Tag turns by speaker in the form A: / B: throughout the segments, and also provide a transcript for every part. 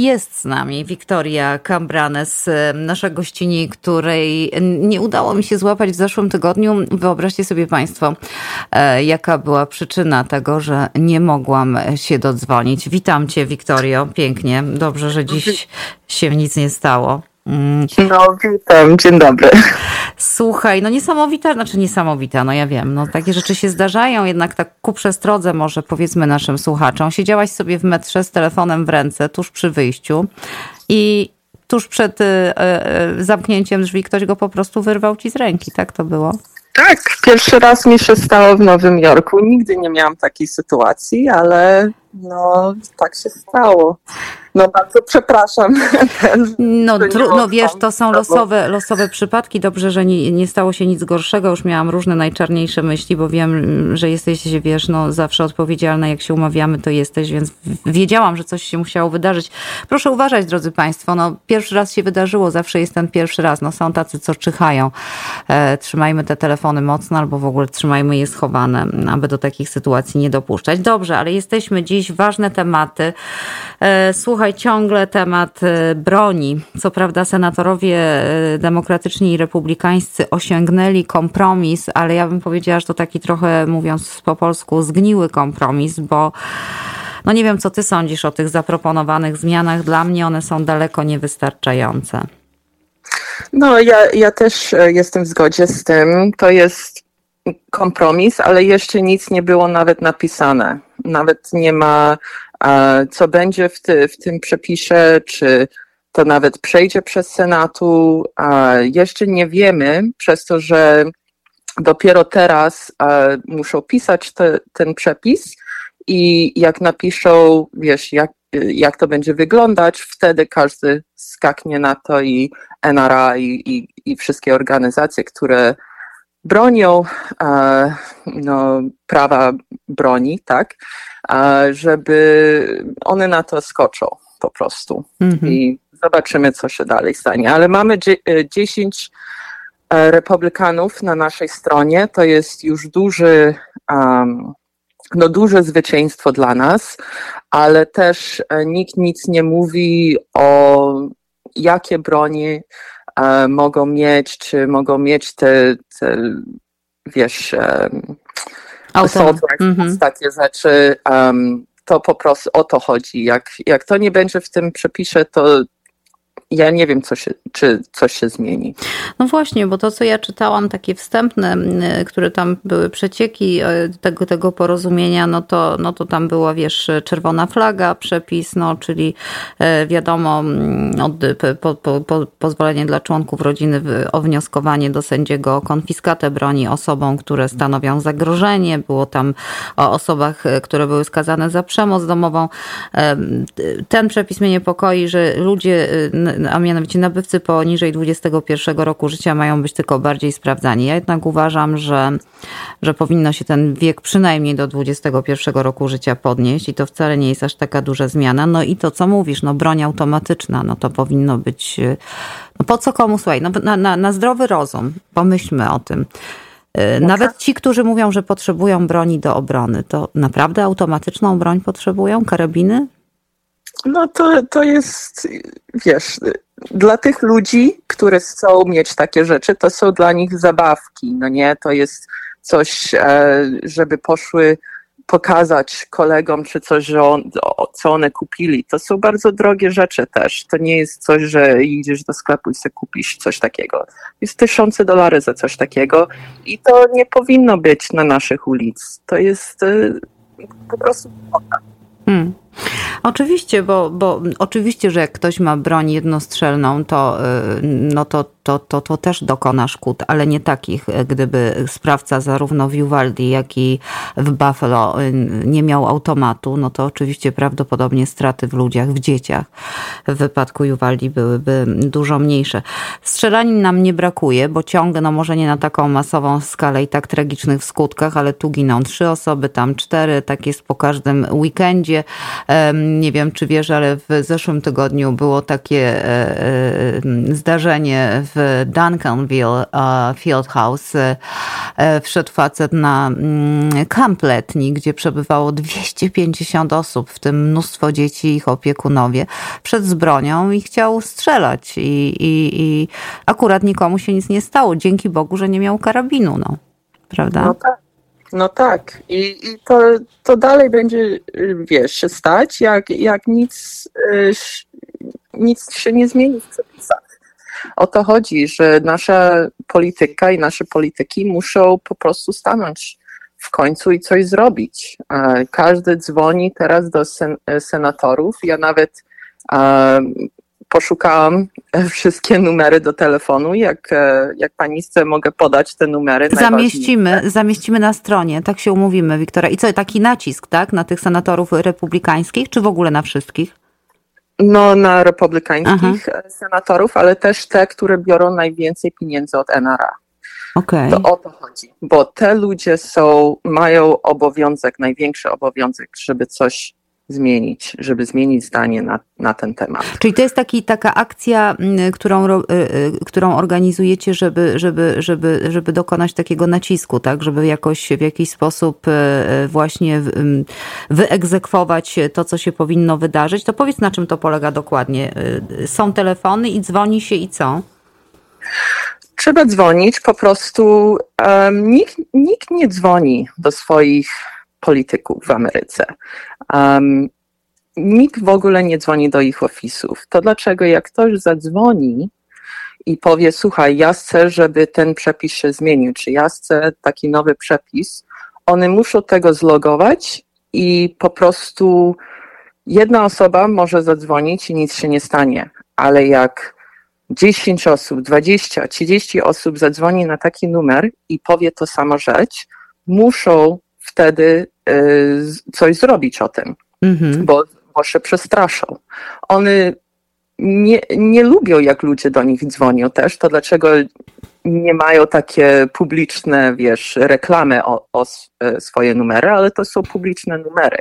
A: Jest z nami Wiktoria Cambranes, nasza gościni, której nie udało mi się złapać w zeszłym tygodniu. Wyobraźcie sobie Państwo, e, jaka była przyczyna tego, że nie mogłam się dodzwonić. Witam Cię, Wiktorio, pięknie. Dobrze, że dziś się nic nie stało.
B: Mm. No, witam, dzień dobry.
A: Słuchaj, no niesamowita, znaczy niesamowita, no ja wiem, no takie rzeczy się zdarzają, jednak tak ku przestrodze może powiedzmy naszym słuchaczom. Siedziałaś sobie w metrze z telefonem w ręce, tuż przy wyjściu i tuż przed y, y, zamknięciem drzwi ktoś go po prostu wyrwał ci z ręki, tak to było?
B: Tak, pierwszy raz mi się stało w Nowym Jorku. Nigdy nie miałam takiej sytuacji, ale no tak się stało. No bardzo przepraszam.
A: No, tru, no wiesz, to są losowe, losowe przypadki. Dobrze, że nie, nie stało się nic gorszego. Już miałam różne najczarniejsze myśli, bo wiem, że jesteś, wiesz, no zawsze odpowiedzialna. Jak się umawiamy, to jesteś, więc wiedziałam, że coś się musiało wydarzyć. Proszę uważać, drodzy Państwo. No, pierwszy raz się wydarzyło, zawsze jest ten pierwszy raz. No, są tacy, co czyhają. E, trzymajmy te telefony mocno albo w ogóle trzymajmy je schowane, aby do takich sytuacji nie dopuszczać. Dobrze, ale jesteśmy dziś, ważne tematy. E, słuchaj, Słuchaj, ciągle temat y, broni. Co prawda senatorowie y, demokratyczni i republikańscy osiągnęli kompromis, ale ja bym powiedziała, że to taki trochę, mówiąc po polsku, zgniły kompromis, bo no nie wiem, co ty sądzisz o tych zaproponowanych zmianach. Dla mnie one są daleko niewystarczające.
B: No, ja, ja też e, jestem w zgodzie z tym. To jest kompromis, ale jeszcze nic nie było nawet napisane. Nawet nie ma co będzie w, ty, w tym przepisie, czy to nawet przejdzie przez Senatu, jeszcze nie wiemy, przez to, że dopiero teraz muszą pisać te, ten przepis i jak napiszą, wiesz, jak, jak to będzie wyglądać, wtedy każdy skaknie na to i NRA i, i, i wszystkie organizacje, które bronią no, prawa broni, tak, żeby one na to skoczą po prostu. Mhm. I zobaczymy, co się dalej stanie. Ale mamy 10 e, e, republikanów na naszej stronie. To jest już duży, um, no duże zwycięstwo dla nas, ale też e, nikt nic nie mówi o jakie broni mogą mieć, czy mogą mieć te, te wiesz, um, rifles, takie rzeczy. Um, to po prostu o to chodzi. Jak, jak to nie będzie w tym przepisie, to ja nie wiem, co się, czy coś się zmieni.
A: No właśnie, bo to, co ja czytałam, takie wstępne, które tam były przecieki e, tego, tego porozumienia, no to, no to tam była, wiesz, czerwona flaga, przepis, no, czyli e, wiadomo, od, po, po, po, pozwolenie dla członków rodziny o wnioskowanie do sędziego o konfiskatę broni osobom, które stanowią zagrożenie. Było tam o osobach, które były skazane za przemoc domową. Ten przepis mnie niepokoi, że ludzie a mianowicie nabywcy poniżej 21 roku życia mają być tylko bardziej sprawdzani. Ja jednak uważam, że, że powinno się ten wiek przynajmniej do 21 roku życia podnieść i to wcale nie jest aż taka duża zmiana. No i to, co mówisz, no broń automatyczna, no to powinno być, no po co komu, słuchaj, no na, na, na zdrowy rozum, pomyślmy o tym. Y, nawet ci, którzy mówią, że potrzebują broni do obrony, to naprawdę automatyczną broń potrzebują? Karabiny?
B: No to, to jest, wiesz, dla tych ludzi, którzy chcą mieć takie rzeczy, to są dla nich zabawki, no nie? To jest coś, e, żeby poszły pokazać kolegom czy coś, że on, co one kupili. To są bardzo drogie rzeczy też. To nie jest coś, że idziesz do sklepu i sobie kupisz coś takiego. Jest tysiące dolarów za coś takiego i to nie powinno być na naszych ulic. To jest e, po prostu
A: Hmm. Oczywiście, bo, bo oczywiście, że jak ktoś ma broń jednostrzelną, to, y, no to, to, to, to też dokona szkód, ale nie takich, gdyby sprawca zarówno w Uvalde, jak i w Buffalo y, nie miał automatu, no to oczywiście prawdopodobnie straty w ludziach, w dzieciach w wypadku Uvalde byłyby dużo mniejsze. Strzelanin nam nie brakuje, bo ciągle, no może nie na taką masową skalę i tak tragicznych w skutkach, ale tu giną trzy osoby, tam cztery, tak jest po każdym weekendzie. Nie wiem, czy wiesz, ale w zeszłym tygodniu było takie zdarzenie w Duncanville Field House. Wszedł facet na mm, kamp letni, gdzie przebywało 250 osób, w tym mnóstwo dzieci i ich opiekunowie, przed z bronią i chciał strzelać. I, i, i akurat nikomu się nic nie stało. Dzięki Bogu, że nie miał karabinu, no. Prawda?
B: No tak. No tak. I, i to, to dalej będzie, wiesz, się stać, jak, jak nic, nic się nie zmieni w przepisach. O to chodzi, że nasza polityka i nasze polityki muszą po prostu stanąć w końcu i coś zrobić. Każdy dzwoni teraz do sen senatorów. Ja nawet poszukałam wszystkie numery do telefonu. Jak, e, jak pani chce, mogę podać te numery.
A: Zamieścimy, zamieścimy na stronie, tak się umówimy, Wiktoria. I co, taki nacisk, tak, na tych senatorów republikańskich, czy w ogóle na wszystkich?
B: No, na republikańskich Aha. senatorów, ale też te, które biorą najwięcej pieniędzy od NRA. Okay. To o to chodzi, bo te ludzie są, mają obowiązek, największy obowiązek, żeby coś zmienić, żeby zmienić zdanie na, na ten temat.
A: Czyli to jest taki, taka akcja, mm, którą, y, y, którą organizujecie, żeby, żeby, żeby, żeby dokonać takiego nacisku, tak? Żeby jakoś w jakiś sposób y, właśnie wyegzekwować to, co się powinno wydarzyć. To powiedz, na czym to polega dokładnie. Są telefony i dzwoni się i co?
B: Trzeba dzwonić, po prostu um, nikt, nikt nie dzwoni do swoich polityków w Ameryce. Um, nikt w ogóle nie dzwoni do ich ofisów. To dlaczego jak ktoś zadzwoni i powie, słuchaj, ja chcę, żeby ten przepis się zmienił, czy ja chcę taki nowy przepis, one muszą tego zlogować i po prostu jedna osoba może zadzwonić i nic się nie stanie, ale jak 10 osób, 20, 30 osób zadzwoni na taki numer i powie to samo rzecz, muszą wtedy y, coś zrobić o tym, mhm. bo, bo się przestraszą. One nie, nie lubią, jak ludzie do nich dzwonią też, to dlaczego nie mają takie publiczne, wiesz, reklamy o, o e, swoje numery, ale to są publiczne numery.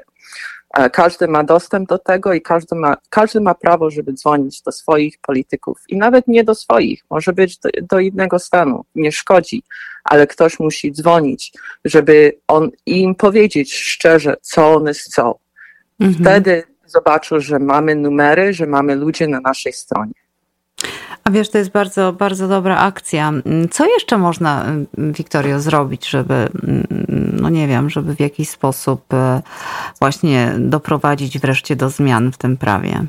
B: Każdy ma dostęp do tego i każdy ma, każdy ma prawo, żeby dzwonić do swoich polityków i nawet nie do swoich, może być do, do innego stanu, nie szkodzi, ale ktoś musi dzwonić, żeby on im powiedzieć szczerze, co one chcą. Mhm. Wtedy zobaczą, że mamy numery, że mamy ludzi na naszej stronie.
A: A wiesz, to jest bardzo, bardzo dobra akcja. Co jeszcze można, Wiktorio, zrobić, żeby, no nie wiem, żeby w jakiś sposób e, właśnie doprowadzić wreszcie do zmian w tym prawie?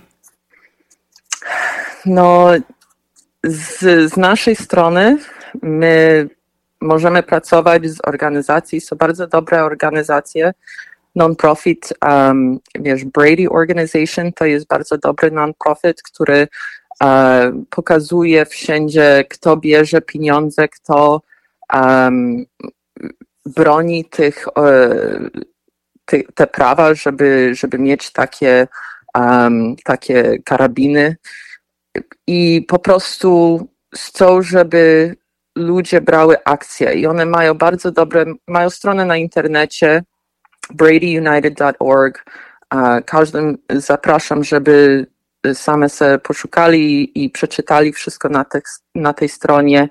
B: No, z, z naszej strony my możemy pracować z organizacji, są bardzo dobre organizacje, non-profit, um, wiesz, Brady Organization to jest bardzo dobry non-profit, który pokazuje wszędzie, kto bierze pieniądze, kto um, broni tych, ty, te prawa, żeby, żeby mieć takie, um, takie karabiny. I po prostu chcą, żeby ludzie brały akcje i one mają bardzo dobre, mają stronę na internecie bradyunited.org. Każdym zapraszam, żeby same sobie poszukali i przeczytali wszystko na, na tej stronie.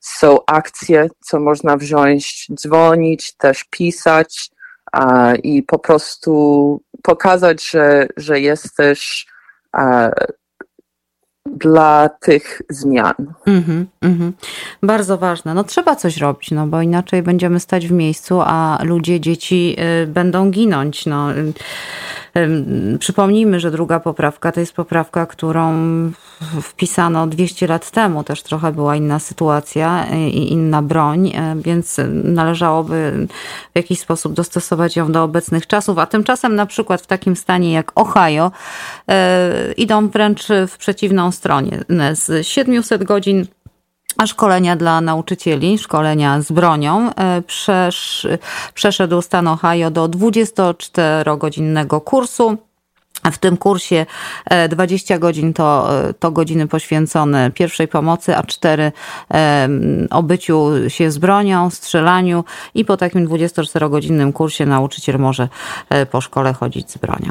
B: Są akcje, co można wziąć, dzwonić, też pisać a, i po prostu pokazać, że, że jesteś a, dla tych zmian. Mm -hmm, mm
A: -hmm. Bardzo ważne. No trzeba coś robić, no bo inaczej będziemy stać w miejscu, a ludzie, dzieci y, będą ginąć. No. Przypomnijmy, że druga poprawka to jest poprawka, którą wpisano 200 lat temu. Też trochę była inna sytuacja i inna broń, e, więc należałoby w jakiś sposób dostosować ją do obecnych czasów. A tymczasem na przykład w takim stanie jak Ohio e, idą wręcz w przeciwną stronę. Z 700 godzin a szkolenia dla nauczycieli, szkolenia z bronią. E, przesz, przeszedł stan Ohio do 24-godzinnego kursu. W tym kursie 20 e, godzin to, e, to godziny poświęcone pierwszej pomocy, a 4 obyciu się z bronią, strzelaniu i po takim 24-godzinnym kursie nauczyciel może po szkole chodzić z bronią.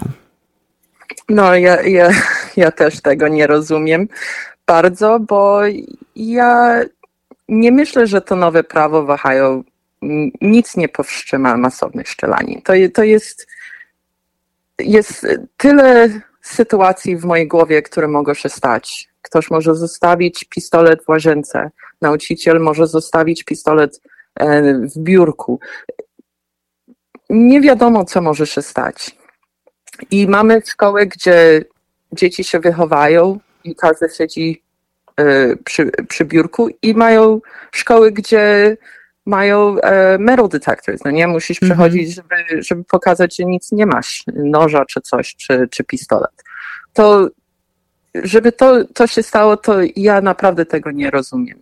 B: No, ja, ja, ja też tego nie rozumiem bardzo, bo ja nie myślę, że to nowe prawo w Ohio nic nie powstrzyma masownych szczelanin. To, to jest, jest tyle sytuacji w mojej głowie, które mogą się stać. Ktoś może zostawić pistolet w łazience, nauczyciel może zostawić pistolet e, w biurku. Nie wiadomo, co może się stać. I mamy szkoły, gdzie dzieci się wychowają i każdy siedzi e, przy, przy biurku i mają szkoły, gdzie mają e, metal detectors, no nie? Musisz -hmm. przechodzić, żeby, żeby pokazać, że nic nie masz, noża czy coś, czy, czy pistolet. To, żeby to, to się stało, to ja naprawdę tego nie rozumiem.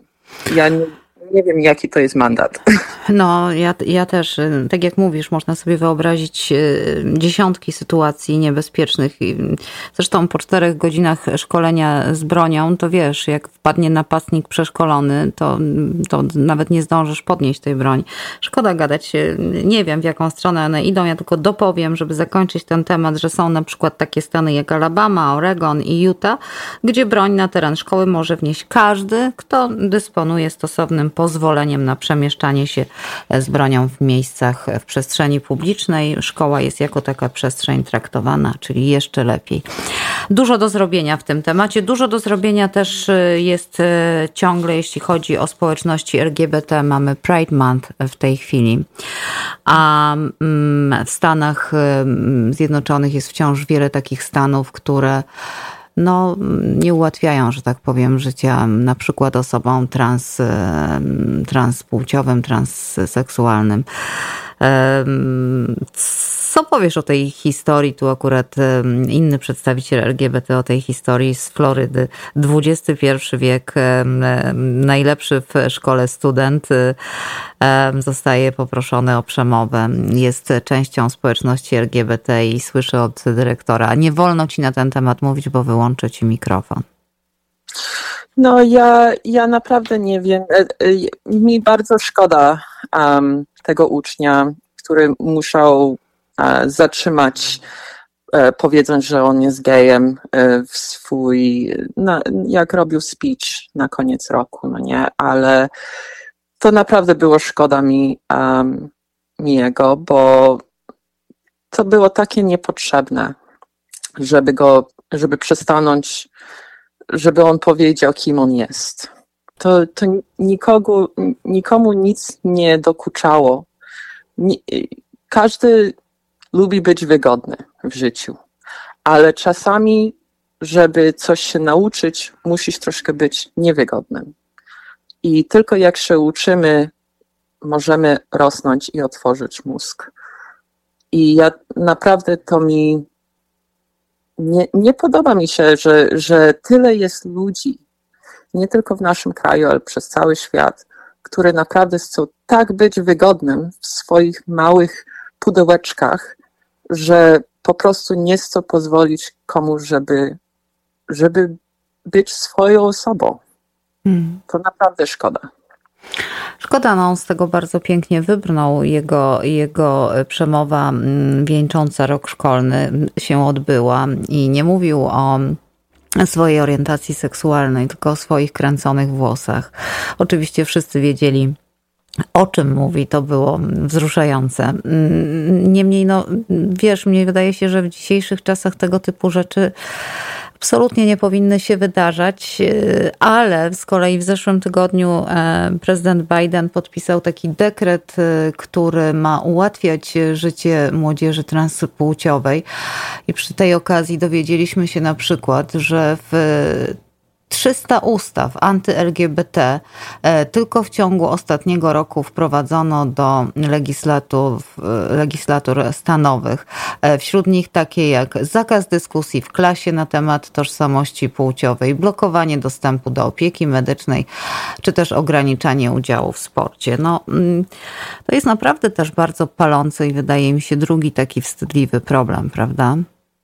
B: Ja nie, nie wiem, jaki to jest mandat.
A: No, ja, ja też, y, tak jak mówisz, można sobie wyobrazić y, dziesiątki sytuacji niebezpiecznych. Zresztą po czterech godzinach szkolenia z bronią, to wiesz, jak wpadnie napastnik przeszkolony, to, to nawet nie zdążysz podnieść tej broni. Szkoda gadać, nie wiem w jaką stronę one idą, ja tylko dopowiem, żeby zakończyć ten temat, że są na przykład takie stany jak Alabama, Oregon i Utah, gdzie broń na teren szkoły może wnieść każdy, kto dysponuje stosownym pozwoleniem na przemieszczanie się z bronią w miejscach w przestrzeni publicznej. Szkoła jest jako taka przestrzeń traktowana, czyli jeszcze lepiej. Dużo do zrobienia w tym temacie. Dużo do zrobienia też y, jest ciągle, jeśli chodzi o społeczności LGBT. Mamy Pride Month w tej chwili. A mm, w Stanach y, Zjednoczonych jest wciąż wiele takich stanów, które no, nie ułatwiają, że tak powiem, życia na przykład osobom trans, transpłciowym, transseksualnym. Co powiesz o tej historii? Tu akurat inny przedstawiciel LGBT o tej historii z Florydy. XXI wiek, najlepszy w szkole student zostaje poproszony o przemowę. Jest częścią społeczności LGBT i słyszy od dyrektora, nie wolno ci na ten temat mówić, bo wyłączę ci mikrofon.
B: No ja, ja naprawdę nie wiem. E, e, mi bardzo szkoda um, tego ucznia, który musiał zatrzymać uh, powiedząc, że on jest gejem uh, w swój, na, jak robił speech na koniec roku, no nie, ale to naprawdę było szkoda mi, um, mi jego, bo to było takie niepotrzebne, żeby go, żeby przestanąć, żeby on powiedział, kim on jest. To, to nikogo, nikomu nic nie dokuczało. Każdy lubi być wygodny w życiu, ale czasami, żeby coś się nauczyć, musisz troszkę być niewygodnym. I tylko jak się uczymy, możemy rosnąć i otworzyć mózg. I ja naprawdę to mi nie, nie podoba mi się, że, że tyle jest ludzi, nie tylko w naszym kraju, ale przez cały świat, które naprawdę chcą tak być wygodnym w swoich małych pudełeczkach, że po prostu nie chcą pozwolić komuś, żeby, żeby być swoją osobą. Hmm. To naprawdę szkoda.
A: Szkoda, no on z tego bardzo pięknie wybrnął. Jego, jego przemowa mm, wieńcząca rok szkolny się odbyła i nie mówił o swojej orientacji seksualnej, tylko o swoich kręconych włosach. Oczywiście wszyscy wiedzieli, o czym mówi, to było wzruszające. Mm, niemniej, no, wiesz, mnie wydaje się, że w dzisiejszych czasach tego typu rzeczy absolutnie nie powinny się wydarzać, e, ale z kolei w zeszłym tygodniu e, prezydent Biden podpisał taki dekret, e, który ma ułatwiać życie młodzieży transpłciowej. I przy tej okazji dowiedzieliśmy się na przykład, że w 300 ustaw anty-LGBT e, tylko w ciągu ostatniego roku wprowadzono do legislatur, legislatur stanowych. E, wśród nich takie jak zakaz dyskusji w klasie na temat tożsamości płciowej, blokowanie dostępu do opieki medycznej, czy też ograniczanie udziału w sporcie. No, mm, to jest naprawdę też bardzo palący i wydaje mi się drugi taki wstydliwy problem, prawda?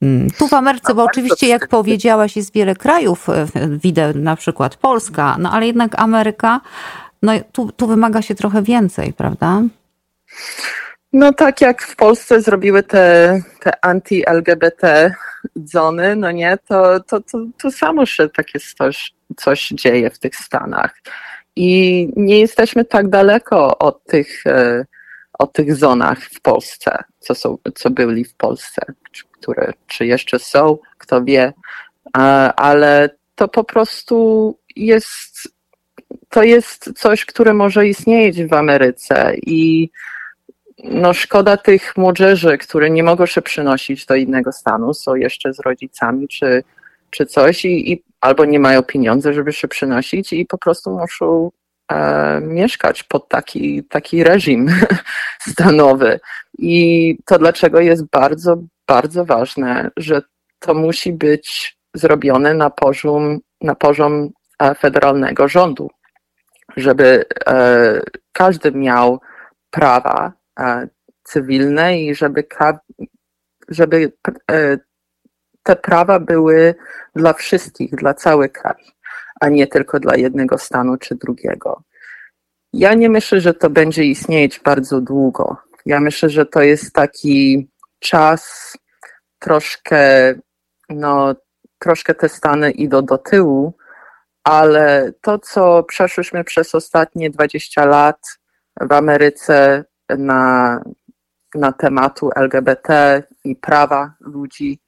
A: Mm, tu w Ameryce, bo oczywiście, jak powiedziałaś, jest wiele krajów, e, widzę na przykład Polska, no ale jednak Ameryka, no tu, tu wymaga się trochę więcej, prawda?
B: No tak jak w Polsce zrobiły te, te anti-LGBT zony, no nie, to, to, to, to samo się takie coś, coś dzieje w tych Stanach. I nie jesteśmy tak daleko od tych, e, od tych zonach w Polsce, co, są, co byli w Polsce, które czy jeszcze są, kto wie, ale to po prostu jest, to jest coś, które może istnieć w Ameryce i no szkoda tych młodzieży, które nie mogą się przynosić do innego stanu, są jeszcze z rodzicami czy, czy coś i, i albo nie mają pieniędzy, żeby się przynosić i po prostu muszą e, mieszkać pod taki, taki reżim stanowy. I to dlaczego jest bardzo, bardzo ważne, że to musi być zrobione na poziom, na poziom e, federalnego rządu, żeby e, każdy miał prawa cywilne i żeby, żeby te prawa były dla wszystkich, dla cały kraj, a nie tylko dla jednego stanu czy drugiego. Ja nie myślę, że to będzie istnieć bardzo długo. Ja myślę, że to jest taki czas troszkę, no, troszkę te Stany idą do tyłu, ale to, co przeszłyśmy przez ostatnie 20 lat w Ameryce na, na tematu LGBT i prawa ludzi,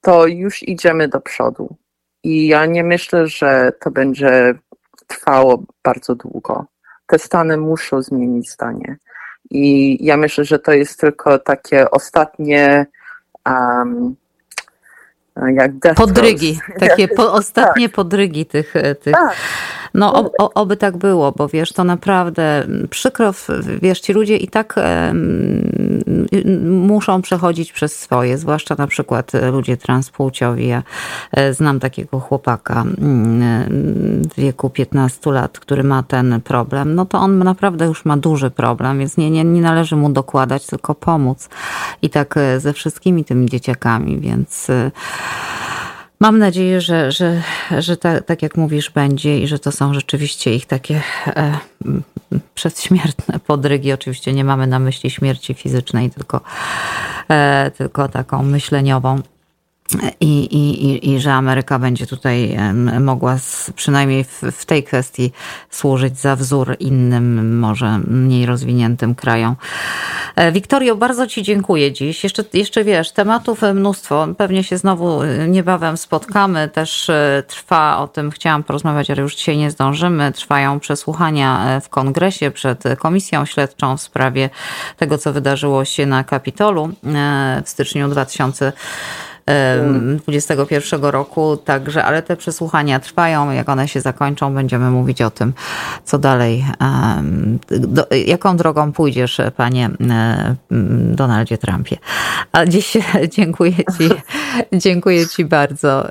B: to już idziemy do przodu. I ja nie myślę, że to będzie trwało bardzo długo. Te Stany muszą zmienić zdanie. I ja myślę, że to jest tylko takie ostatnie um, jak
A: Podrygi, takie po, ostatnie tak. podrygi tych, tych tak. No, o, o, oby tak było, bo wiesz, to naprawdę przykro, wiesz, ci ludzie i tak muszą przechodzić przez swoje, zwłaszcza na przykład ludzie transpłciowi. Ja e, znam takiego chłopaka mm, w wieku 15 lat, który ma ten problem. No to on naprawdę już ma duży problem, więc nie, nie, nie należy mu dokładać, tylko pomóc. I tak e, ze wszystkimi tymi dzieciakami, więc e, Mam nadzieję, że, że, że tak, tak jak mówisz będzie i że to są rzeczywiście ich takie e, przedśmiertne podrygi. Oczywiście nie mamy na myśli śmierci fizycznej, tylko, e, tylko taką myśleniową. I, i, i, że Ameryka będzie tutaj mogła przynajmniej w, w, tej kwestii służyć za wzór innym, może mniej rozwiniętym krajom. E, Wiktorio, bardzo Ci dziękuję dziś. Jeszcze, jeszcze wiesz, tematów mnóstwo. Pewnie się znowu e, niebawem spotkamy. Też e, trwa o tym, chciałam porozmawiać, ale już dzisiaj nie zdążymy. Trwają przesłuchania w kongresie przed komisją śledczą w sprawie tego, co wydarzyło się na Kapitolu w styczniu 2000 2021 roku, także, ale te przesłuchania trwają. Jak one się zakończą, będziemy mówić o tym, co dalej, do, jaką drogą pójdziesz, panie Donaldzie Trumpie. A dziś dziękuję ci, dziękuję ci bardzo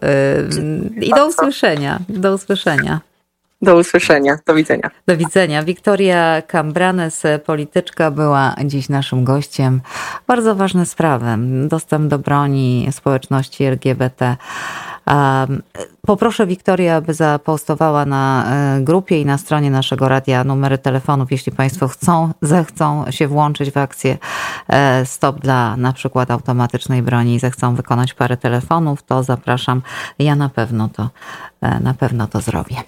A: i do usłyszenia. Do usłyszenia.
B: Do usłyszenia. Do widzenia.
A: Do widzenia. Wiktoria Cambranes, polityczka, była dziś naszym gościem. Bardzo ważne sprawy. Dostęp do broni społeczności LGBT. Poproszę Wiktorię, aby zapostowała na e, grupie i na stronie naszego radia numery telefonów, jeśli Państwo chcą, zechcą się włączyć w akcję e, Stop dla na przykład automatycznej broni i zechcą wykonać parę telefonów, to zapraszam. Ja na pewno to, e, na pewno to zrobię.